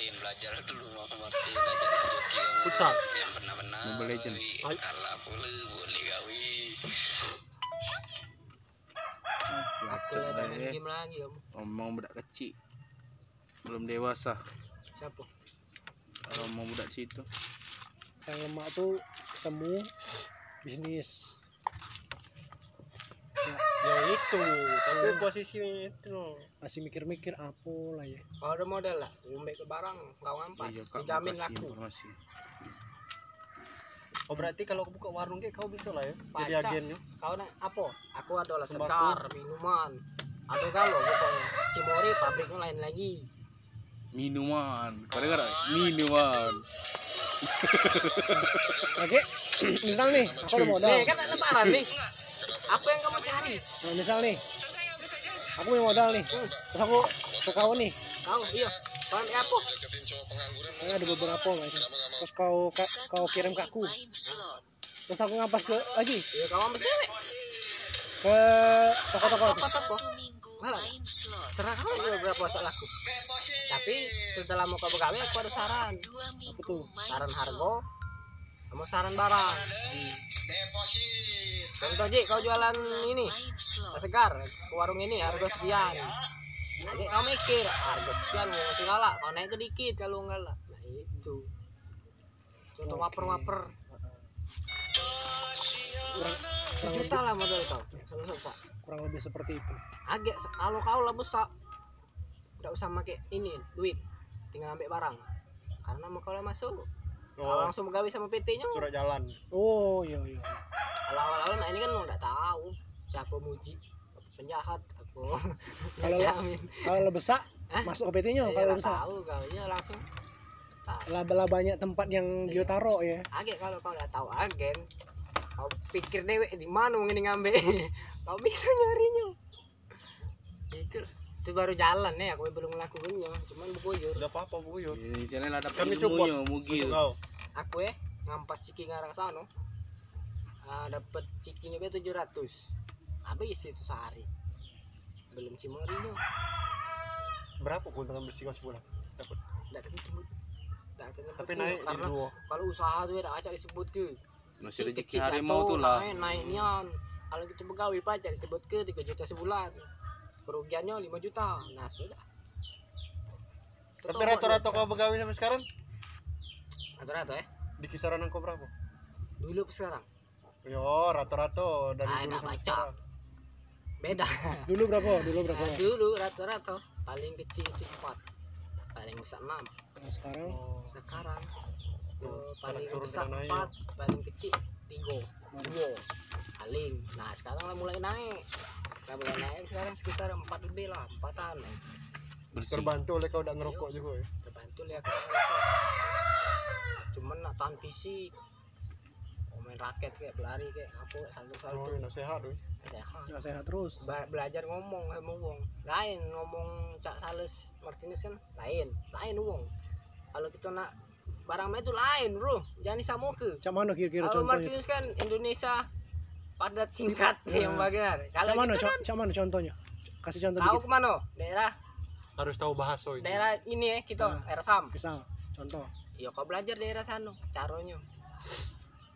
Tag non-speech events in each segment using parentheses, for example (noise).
Martin belajar dulu sama Martin aja joki kamu Futsal. yang pernah menang Mobile Legend. Kalah pula boleh gawi aku main eh. game lagi om Ngomong budak kecil. Belum dewasa. siapa Kalau mau budak situ. yang lemak tuh ketemu bisnis itu tapi posisinya itu masih mikir-mikir apa lah ya kalau ada modal lah ngombe ke barang kau ngampas Iya, dijamin laku informasi. oh berarti kalau buka warung kayak kau bisa lah ya jadi Pacak. agennya kau nak apa aku ada lah Sembako. sekar minuman ada kalau pokoknya Cimori pabriknya lain lagi Minuman. Kau dengar? Minuman. oke (clears throat) misal nih aku ada modal nih kan lebaran nih apa yang kamu cari. Nah, misal nih. Aku punya modal nih. Terus aku ke kau nih. Kau iya. Kau ambil apa? Saya ada beberapa ini. terus kau ka- kau kirim ke aku. Terus aku ngampas ke lagi. Iya kau ambil cewek ke toko-toko. Apa Malah. serah kau juga berapa laku tapi setelah mau kau begawe aku ada saran. Apa tuh? Saran harga sama saran barang contoh Ji kau jualan ini. Segar ke warung ini harga sekian. Nanti kau mikir harga sekian mau masih kalah. Kau naik ke dikit kalau enggak lah. Nah itu. Contoh waper-waper. Kurang kurang sejuta lah modal kau. Susah kurang lebih seperti itu. Agak kalau kau lah besar tidak usah pakai ini duit. Tinggal ambil barang. Karena mau kau lah masuk oh langsung begawi sama PT nya surat jalan oh iya iya. Kalau awal-awal nah ini kan nggak tahu siapa muji. Apa penjahat aku. (laughs) Kalau- kalau lo besar Hah? masuk ke PT nya Iya, kalau nggak besar? tahu kau ya langsung. Lah banyak tempat yang dia taruh ya. Agak kalau kau nggak tahu agen. Kau pikir dewek di mana mau ini ngambil? (laughs) Kau bisa nyarinya. Itu itu baru jalan nih aku belum ngelakuinnya. Cuman bukuyur. Udah apa apa bu yuk Ini channel ada Kami support. Mugil. Aku ya ngampas ciki ngarang sana ah, dapat cikinya be 700 habis itu sehari. Belum cimorinya berapa keuntungan bersih kau sebulan? Dapat tidak tentu tidak tentu tapi naik karena dua. kalau usaha tuh tidak acak disebut ke. Masih rezeki harimau tuh lah. naik naiknya kalau kita pegawai pajak disebut ke 3 juta sebulan. Kerugiannya 5 juta. Nah sudah. Tapi rata-rata kau begawi sampai sekarang rata-rata ya di kisaran kau berapa? Dulu ke sekarang? Yo rata-rata dari Ah, dulu sampai baca. sekarang. Beda. (laughs) Dulu berapa? Dulu berapa? Nah, dulu rata-rata paling kecil itu 4 paling besar 6 nah, sekarang? Oh. Sekarang sekarang paling besar dengan 4 paling kecil 3 dua paling. Nah sekarang lah mulai naik. Lah mulai naik sekarang sekitar 4 lebih lah 4an Bersih. terbantu oleh kau udah ngerokok juga ya? terbantu lihat aku ngerokok. Tahan fisik mau main raket kayak berlari kayak apa salto oh salto enak sehat tuh sehat nggak sehat terus. Ba- belajar ngomong sama wong. Lain ngomong cak sales Martinez kan? Lain lain wong. Kalau kita nak barang itu lain bro. Jangan disamuke cak mana kira-kira kalau Martinez kan Indonesia padat singkat (laughs) yang Nah. bagian cak kalau mana kita co- cak mana contohnya? Kasih contoh tahu ke mana daerah harus tahu bahasa ini. daerah ini ya kita Nah. Ersam. Misal contoh ya kau belajar daerah sana caranya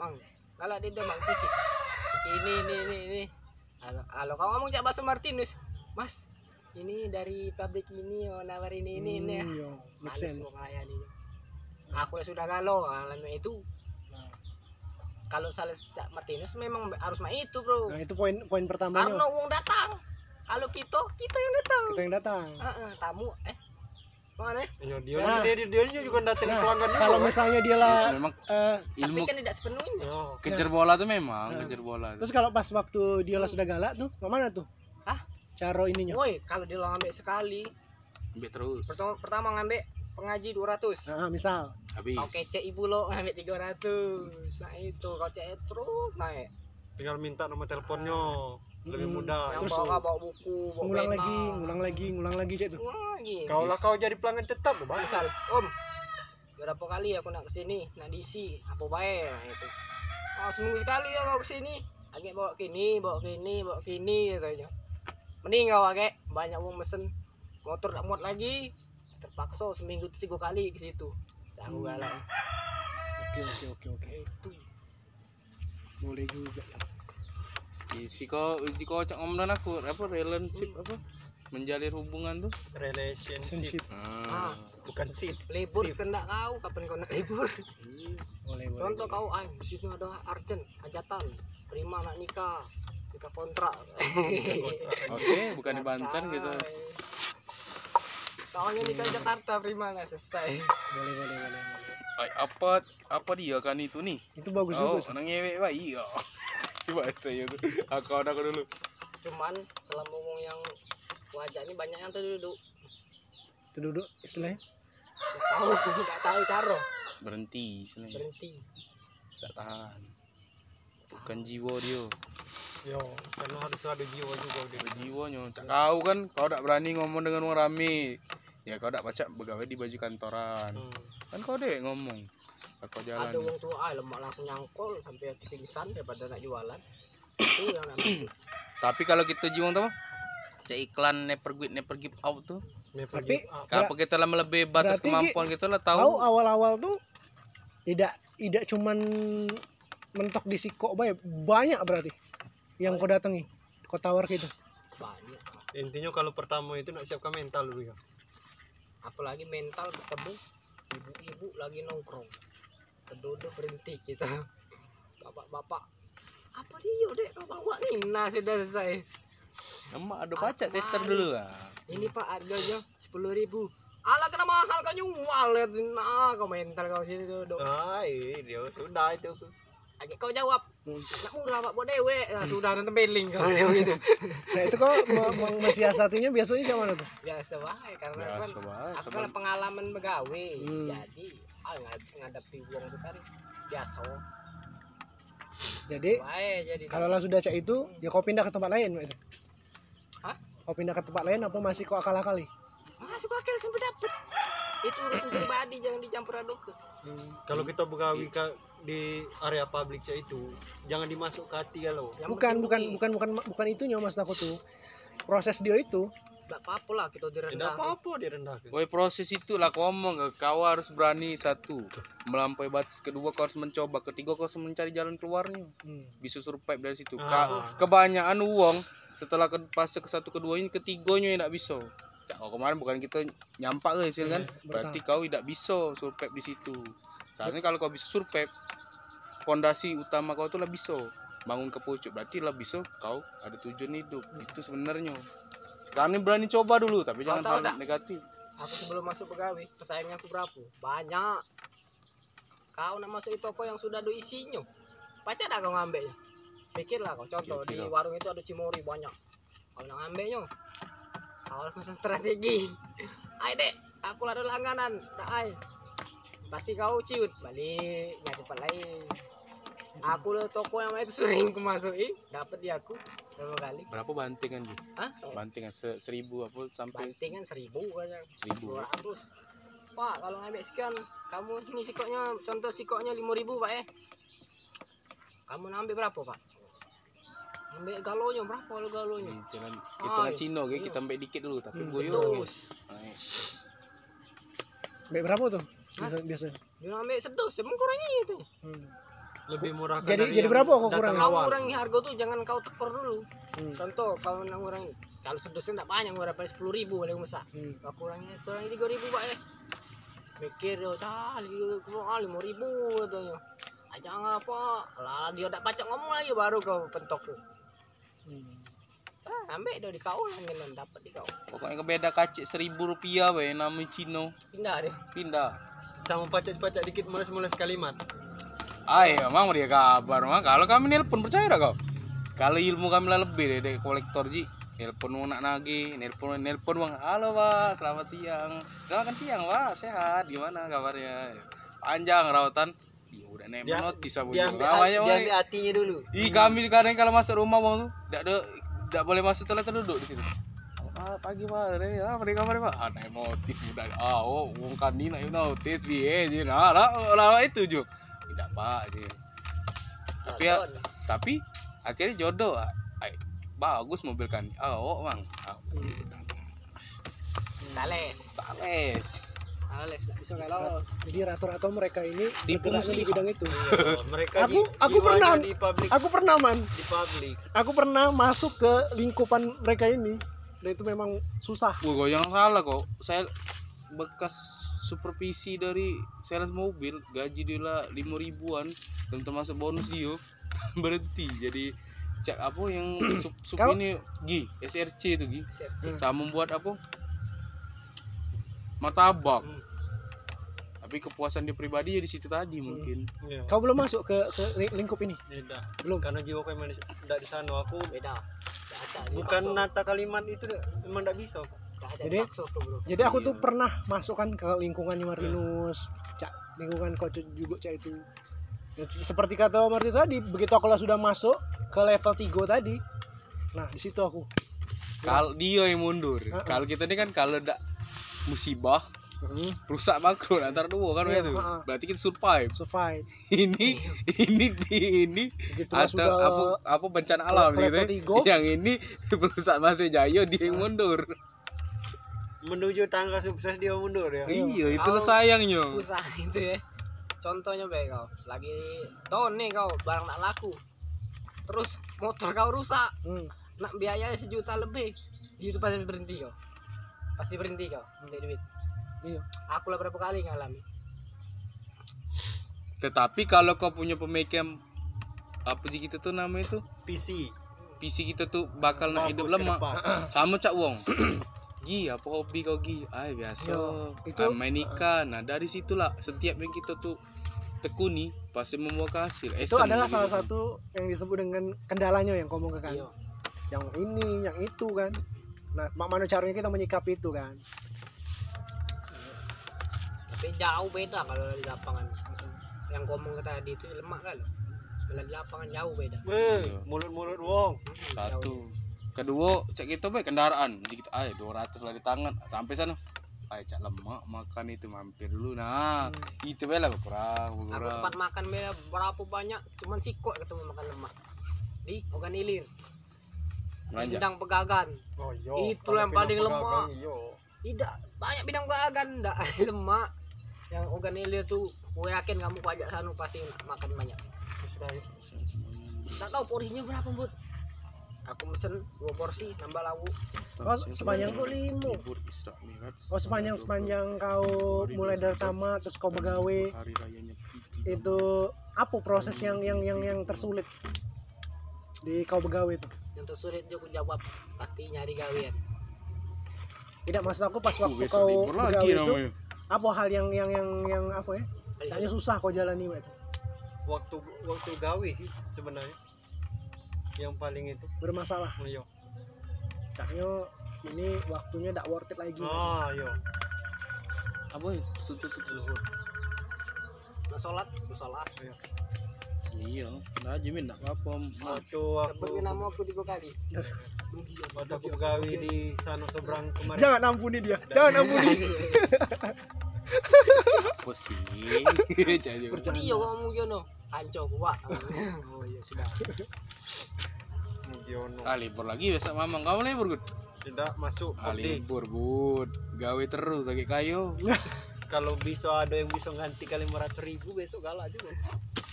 bang kalau di demang ciki. Ciki ini ini ini ini. Kalau kalau kau ngomong cak bahasa Martinus mas ini dari pabrik ini oh nawar ini ini. Ini ya Hmm, yo, make Males mau ngelayani aku ya sudah galau alami itu. Nah. kalau sales cak Martinus memang harus main itu bro. Nah itu poin poin pertamanya. Karena uang datang. Kalau kita kita yang datang. Kita yang datang. Heeh, tamu eh mana iya dia Nah. dia, dia, dia juga datang Nah, pelanggan juga kalau misalnya dia lah memang eh, tapi ilmu kan tidak sepenuhnya Yo, kejar bola tuh memang Nah. kejar bola. tuh. terus kalau pas waktu dia lah sudah galak tuh ke mana tuh Hah? cara ininya woi kalau dia ngambil sekali Ambil terus. pertama, pertama ngambil pengaji 200 nah, misal Habis. kau kece ibu lo ngambil 300 nah itu kau cek terus naik tinggal minta nomor teleponnya lebih Hmm. mudah yang Terus bawa bawa buku bawa ngulang pena. lagi ngulang lagi ngulang lagi cek tuh. Ngulang lagi kau lah kau jadi pelanggan tetap bang misal om berapa kali aku nak ke sini nak diisi. Apa baik? Nah, itu. Oh, seminggu sekali ya kau ke sini lagi bawa kini bawa kini bawa kini gitu aja mending kau pakai banyak uang mesen. Motor tak muat lagi. Terpaksa seminggu itu tiga kali ke situ. Aku Hmm. galak. Oke oke oke oke itu. Boleh juga Isi kok uji kocak ngomong aku apa relationship apa menjalin hubungan tuh. relationship Sensitif. Ah. bukan sit libur Sip. kena kau kapan kau nak libur contoh kau ay di situ ada arjen hajatan terima nak nikah kita kontrak (laughs) Oke, bukan di Banten gitu. Kawannya nikah di Jakarta prima nggak selesai. boleh boleh boleh boleh. Ay, apa apa dia kan itu nih? itu bagus Oh, juga tuh. orang ngewek pak (laughs) iya. Coba saya tuh. Aku ada aku dulu. Cuman selama ngomong yang wajah ini banyak yang terduduk. itu duduk istilahnya Nggak tahu, (laughs) nggak tahu caro Berhenti sini. berhenti. Gak tahan. Bukan jiwa dia. yo karena harus ada jiwa juga dia Jiwanya. Cak kau kan kau tak berani ngomong dengan orang rame. Ya kau tak baca pegawai di baju kantoran. Hmm. Kan kau deh ngomong. Aku jalan. Ada uang tua, ay lemak lah aku nyangkol sampai aku pingsan daripada nak jualan. Itu yang nak masuk. Tapi kalau kita jiwang tuh cek iklan never quit never give out tuh Never Tapi- kalau kita lah melebihi batas kemampuan kita lah tahu tahu awal-awal tuh tidak tidak cuman mentok di siko bae banyak berarti yang kau datangi kau tawar gitu Banyak. intinya kalau pertama itu nak siapkan mental dulu ya Apalagi mental ketemu ibu-ibu lagi nongkrong. Keduduk berhenti kita. Bapak-bapak apa dia dek? Kau bawa nih nah sudah selesai. Emak ada baca tester dulu lah ini pak harganya sepuluh ribu. Ala kena mahal kau nyual nah kau mental kau sini duduk ah iya dia sudah itu. Agak kau jawab. Hmm. nak murah pak buat dewe. Nah sudah nonton beling kau. Gitu (laughs) nah itu kau me- mensiasatinya biasanya mana tuh? Biasa baik karena kan biasa banget aku kan pengalaman begawe Hmm. jadi ah ngad- ngadapi uang itu kan biasa. Jadi baik jadi kalau lah sudah cak itu ya kau pindah ke tempat lain itu Hah? kau pindah ke tempat lain apa masih kau akal-akali masuk akal sampai dapet. Itu urusan pribadi jangan dicampur aduk. Kalau kita begawi ka- di area publik itu jangan dimasuk ke hati kalau. Bukan bukan duit. bukan bukan bukan itunya mas aku tuh. Proses dia itu nggak apa-apa lah kita tidak direndah apa-apa direndahkan Woi proses itu lah kau ngomong kau harus berani. Satu melampaui batas. Kedua kau harus mencoba. Ketiga kau harus mencari jalan keluarnya. Hmm. bisa survive dari situ. Ah. Ka- kebanyakan uang setelah ke fase ke satu kedua ini ketiganya yang tidak bisa. Cak, oh, kemarin bukan kita nyampak ke hasil kan? Berarti kau tidak bisa survive di situ. Seharusnya kalau kau bisa survive fondasi utama kau tuh lah bisa. Bangun ke pucuk berarti lah bisa kau ada tujuan hidup. Itu sebenarnya ini berani coba dulu tapi jangan hal negatif. Aku sebelum masuk pegawai pesaingnya aku berapa? Banyak. Kau nak masuk itu apa yang sudah ada isinya. Baca dah kau ngambilnya. Pikirlah kau contoh di Pikir warung itu ada cimori banyak. Kau nak ngambilnya? Kau harus masuk strategi. Ayo dek. Aku ada langganan. Tak ay pasti kau ciut. Balik nyari tempat lain. Aku le toko yang itu sering aku masuki. Dapat di aku berapa kali? Berapa bantingan Ji? Hah? bantingan se- seribu apa sampai bantingan seribu aja seribu. Dua ratus pak kalau ngambil sekian kamu ini sikoknya contoh sikoknya lima ribu pak eh. Kamu nak ambil berapa pak? Ambil galonya berapa lo galonya? Hmm, jangan hitungan Ay, Cino iya. kita ambil dikit dulu tapi Hmm, sedus Baik berapa tuh? Biasa biasa dia ambil sedus kurangi itu. Hmm. Lebih murah Jadi- jadi berapa kau kurang? kau kurangi harga tuh jangan kau tekor dulu. Hmm. contoh kau nak kurangi kalau sedusnya tidak banyak berapa sepuluh ribu paling besar. Hmm. kau kurangi kurangi tiga ribu pak eh mikir yo dah kurang lima ribu katanya. Ah, jangan apa lah dia tak baca ngomong lagi baru kau pentok tuh. Hmm. ah, ambil dah di kau lah ngenan dapat di kau pokoknya kebeda kacik seribu rupiah be namanya Cino. Pindah dia. Pindah. Sama pacak-pacak dikit mules-mules kalimat ayo emang dia kabar. Mah kalau kami nelpon percaya dah kau? Kalau ilmu kami lah lebih deh, deh kolektor ji. Nelpon mau nak nagih nelpon nelpon bang. Halo pak selamat siang. Selamat siang pak sehat. Gimana kabarnya? Panjang rawatan. Ya udah dia, notis juga ambil, Namanya, Bang. hatinya dulu. Ih kami kadang kalau masuk rumah bang tuh tidak ada tidak boleh masuk telah terduduk di situ. Ah, pagi pak, ini ah mereka mereka ah naik notis muda ah oh wong kandi naik notis biye je nah lah lah itu ju tidak pak je tapi ya tapi akhirnya jodoh ah. Ay, bagus mobil ah oh bang. Sales. Sales. Sales nggak bisa jadi rata-rata mereka ini di muslihat. bidang itu. Iya, mereka Aku- ji- aku jiwanya pernah- di publik aku pernah man. Di publik aku pernah masuk ke lingkupan mereka ini. Dan itu memang susah. Wah, kok jangan salah kok. Saya bekas supervisi dari sales mobil, gaji dia lah lima ribuan dan termasuk bonus dia (laughs) berhenti. Jadi cak apa yang (clears throat) sup, sup Kau- ini Gi, SRC itu Gi. Searching. Sama membuat apa? Martabak. Hmm. Tapi kepuasan dia pribadi ya di situ tadi mungkin. Iya. kau belum masuk ke, ke li- lingkup ini Tidak. belum Karena jiwa emang tidak di sana. Aku Beda. Bukan nata kalimat itu emang tidak bisa. aku. Jadi- jadi aku tuh Iya. pernah masukkan ke lingkungannya Martinus cak lingkungan coach juga cak itu Ya, seperti kata Martinus tadi begitu aku lah sudah masuk ke level 3 tadi nah di situ aku Kalau dia yang mundur. Heeh. Kalau kita ini kan kalau ada musibah Hmm, rusak bangkrut antara dua kan Iya, itu. Berarti kita survive. survive (laughs) ini ini di ini atau sudah apa apa bencana alam gitu ya. tiga. (laughs) yang ini (laughs) perusahaan masih jaya dia yang mundur Menuju tangga sukses dia mundur ya. iya itulah Kau- sayangnya. usaha (laughs) itu ya. Contohnya baik kau. Lagi down nih kau. Barang tak laku. Terus motor kau rusak. Hmm, nak biaya sejuta lebih. Itu pasti berhenti kau. Pasti berhenti kau minta duit. Iya. Aku lah berapa kali ngalami. Tetapi kalau kau punya pemikiran apa sih kita tuh namanya tuh? PC. PC kita tuh bakal nak hidup lama sama cak wong (clears throat) Gi apa hobi kau Gi ay biasa. Yo, itu- Ah, main ikan. Nah dari situlah setiap yang kita tuh tekuni pasti membawa ke hasil itu Esen adalah salah satu yang disebut dengan kendalanya yang kau iya yang ini yang itu kan. Nah mak- mana caranya kita menyikapi itu kan. Tapi jauh beda kalau di lapangan. Yang kau ngomong tadi itu lemak kan? Kalau di lapangan jauh beda. Weh, Iya. mulut-mulut wong. satu kedua cek kita baik kendaraan. Dikit ay 200 lah di tangan. Sampai sana. Ay cak lemak makan itu mampir dulu. Nah itu bela kurang aku tempat makan beda berapa banyak cuman sikok ketemu makan lemak. Di Ogan Ilir. Bidang pegagan. Oh, yo. Itu Kalau yang paling pedagang, Yo. tidak banyak bidang pegagan enggak (laughs) lemak. Yang Ogan Ilir tuh gue yakin kamu pajak sana pasti makan banyak. Tak tahu porsinya berapa bud aku mesen dua porsi nambah lauk. Oh sepanjang Isra Mi'raj oh sepanjang sepanjang kau mulai dari tamat terus kau begawe itu apa proses yang yang yang yang tersulit di kau begawe itu? Yang tersulit juga jawab pasti nyari gawean. Tidak maksud aku pas waktu kau begawe itu apa hal yang yang yang yang apa ya? Kayaknya susah kau jalani Wet. Waktu waktu gawe sih sebenarnya. Yang paling itu. bermasalah. Yo. kayaknya ini waktunya tidak worth it lagi. Ah, yo. apa ya? Tutut Luhur. Nah, sholat? Sholat. Iya. Nah aja min enggak apa-apa. Ma- Waktu aku. nama aku tiga kali. (laughs) Waktu aku begawe di sana seberang kemarin. jangan ampuni dia. Jangan ampuni. (laughs) Apa sih? Jangan- Bercanda. iya kamu gino anco kuat (laughs) oh iya sudah Mugiono. ah libur lagi besok mamang kamu libur Gud Tidak masuk ah, libur Gud gawe terus lagi kayu (laughs) Kalau bisa ada yang bisa ganti kali 500 ribu besok galak juga.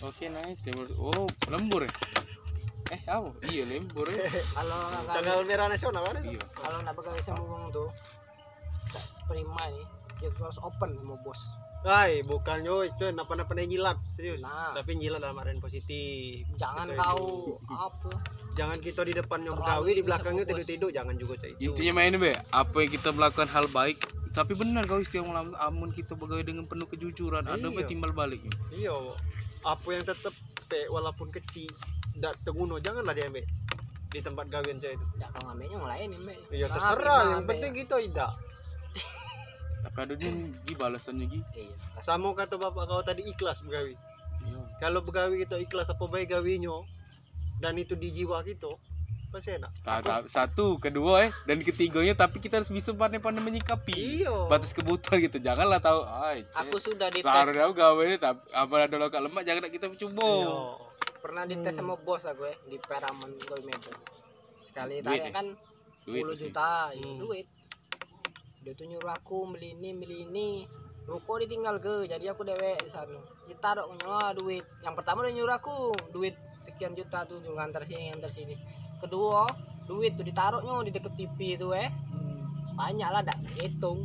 Oke nice lembur. Oh lembur ya? Eh apa? Iya lembur ya. (laughs) kalau Tanggal merah nasional kan? iya. kalau nggak bekerja sama uang tuh prima nih dia tuh harus open sama bos Hai, bukan yoi, cuy, napa-napa nih nyilat, serius. Nah. Tapi nyilat dalam artian positif. jangan Itu kau apa Jangan kita di depannya Terlalu begawi, di belakangnya tidur-tidur, jangan juga saya itu. Intinya main be. Apa yang kita melakukan hal baik. Tapi benar kau istilah malam amun kita pegawai dengan penuh kejujuran. Ada Iya. be timbal balik. Iya, apa yang tetap pe walaupun kecil, tidak teguno, janganlah diambil di tempat gawian saya itu. nggak kau ngambil yang lain ya mbak Iya Ah, terserah, yang penting kita tidak. Ada dia gi balasannya gi. iya Sama kata bapak kau tadi ikhlas begawi. Iya. Kalau begawi kita ikhlas apa baik gawinya dan itu di jiwa kita, pasti enak. Satu, kedua eh dan ketiganya tapi kita harus bisa pandai-pandai menyikapi Iya. batas kebutuhan gitu. Janganlah tahu, ay, aku sudah dites seharusnya aku gawe tapi apa ada lokal lemak jangan kita mencoba. Iya. pernah dites sama bos aku ya di Peraman Gold Medal sekali Duit tanya ya? kan Duit 10 pasti. juta ya, Hmm. duit dia tuh nyuruh aku beli ini beli ini. Ruko ditinggal ke jadi aku dewek di sana. Ditaruh nyawa duit. Yang pertama dia nyuruh aku duit sekian juta tuh tuh ngantar sini ngantar sini. Kedua duit tuh ditaruhnya di deket TV itu eh. Hmm. banyak lah dak hitung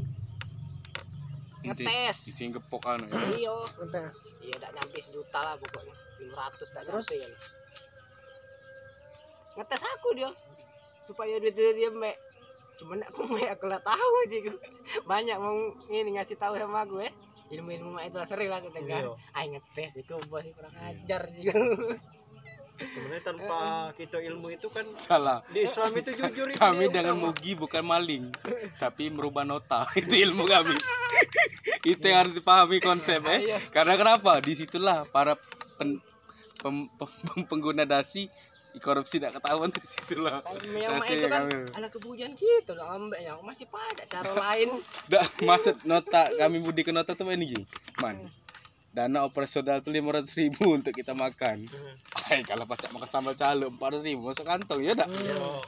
ngetes. Isi gepok anu ya. iya Ngetes. iya dak nyampe sejuta lah pokoknya. 500 tak Terus? nyampe ya ngetes aku dia. Supaya duit dia dia mek cuman aku (laughs) aku lah tahu aja gue banyak mau ini ngasih tahu sama gue ilmu ilmu itu lah sering lah tetangga Iya. ay ngetes itu bos kurang ajar juga (laughs) sebenarnya tanpa kita ilmu itu kan Salah. di Islam itu jujur itu Kami dengan mugi bukan maling, tapi merubah nota. (laughs) Itu ilmu kami. Itu yang harus dipahami konsep eh. Karena kenapa? Di situlah para pen- pem- pem- pengguna dasi korupsi tidak ketahuan di yang mak Hasil itu kan kami. ala kebujan gitu lah ambeknya masih banyak cara lain (laughs) Dah maksud nota kami budi ke nota tuh ini gini. Man. Dana operasional tuh lima ratus ribu untuk kita makan. Hai kalau pacak makan sambal calo empat ratus ribu masuk kantong ya dak.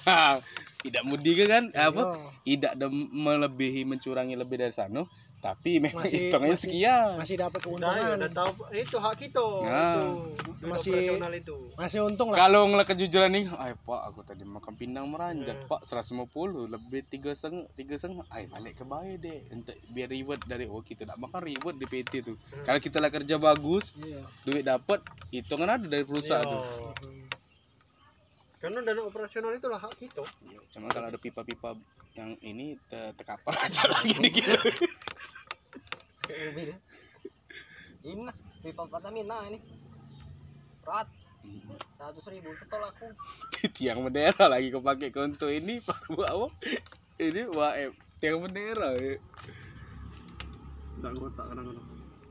Ha, tidak mudi ke kan apa Iya. tidak melebihi mencurangi lebih dari sana tapi memang Masih- hitungnya masih- sekian Masih dapat ya, keuntungan. udah tahu itu hak kita Nah. itu Masih- operasional itu Masih untung lah. kalau ngeliat kejujuran nih ay pak aku tadi makan pindang meranjat Hmm. pak 150 lebih tiga setengah tiga setengah ay balik ke bayar deh untuk biar reward dari oh kita tak makan reward di PT tuh Hmm. kalau kita lah kerja bagus Iya. duit dapat hitungan ada dari perusahaan Iya. tuh karena dana operasional itulah hak kita Iya, cuma kalau ada pipa-pipa yang ini te terkapar (laughs) aja lagi dikit (laughs) ini pipa Pertamina ini. Berat. Seratus ribu tetol aku. (laughs) Tiang bendera lagi kau pakai untuk ini pak apa ini wah tiang bendera ya. tak ngotak kadang-kadang